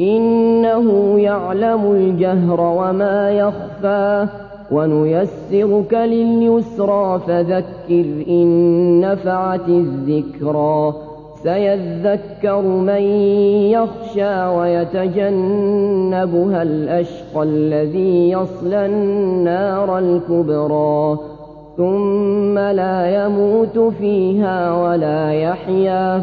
إنه يعلم الجهر وما يخفى ونيسرك لليسرى فذكر إن نفعت الذكرى سيذكر من يخشى ويتجنبها الأشقى الذي يصلى النار الكبرى ثم لا يموت فيها ولا يحيا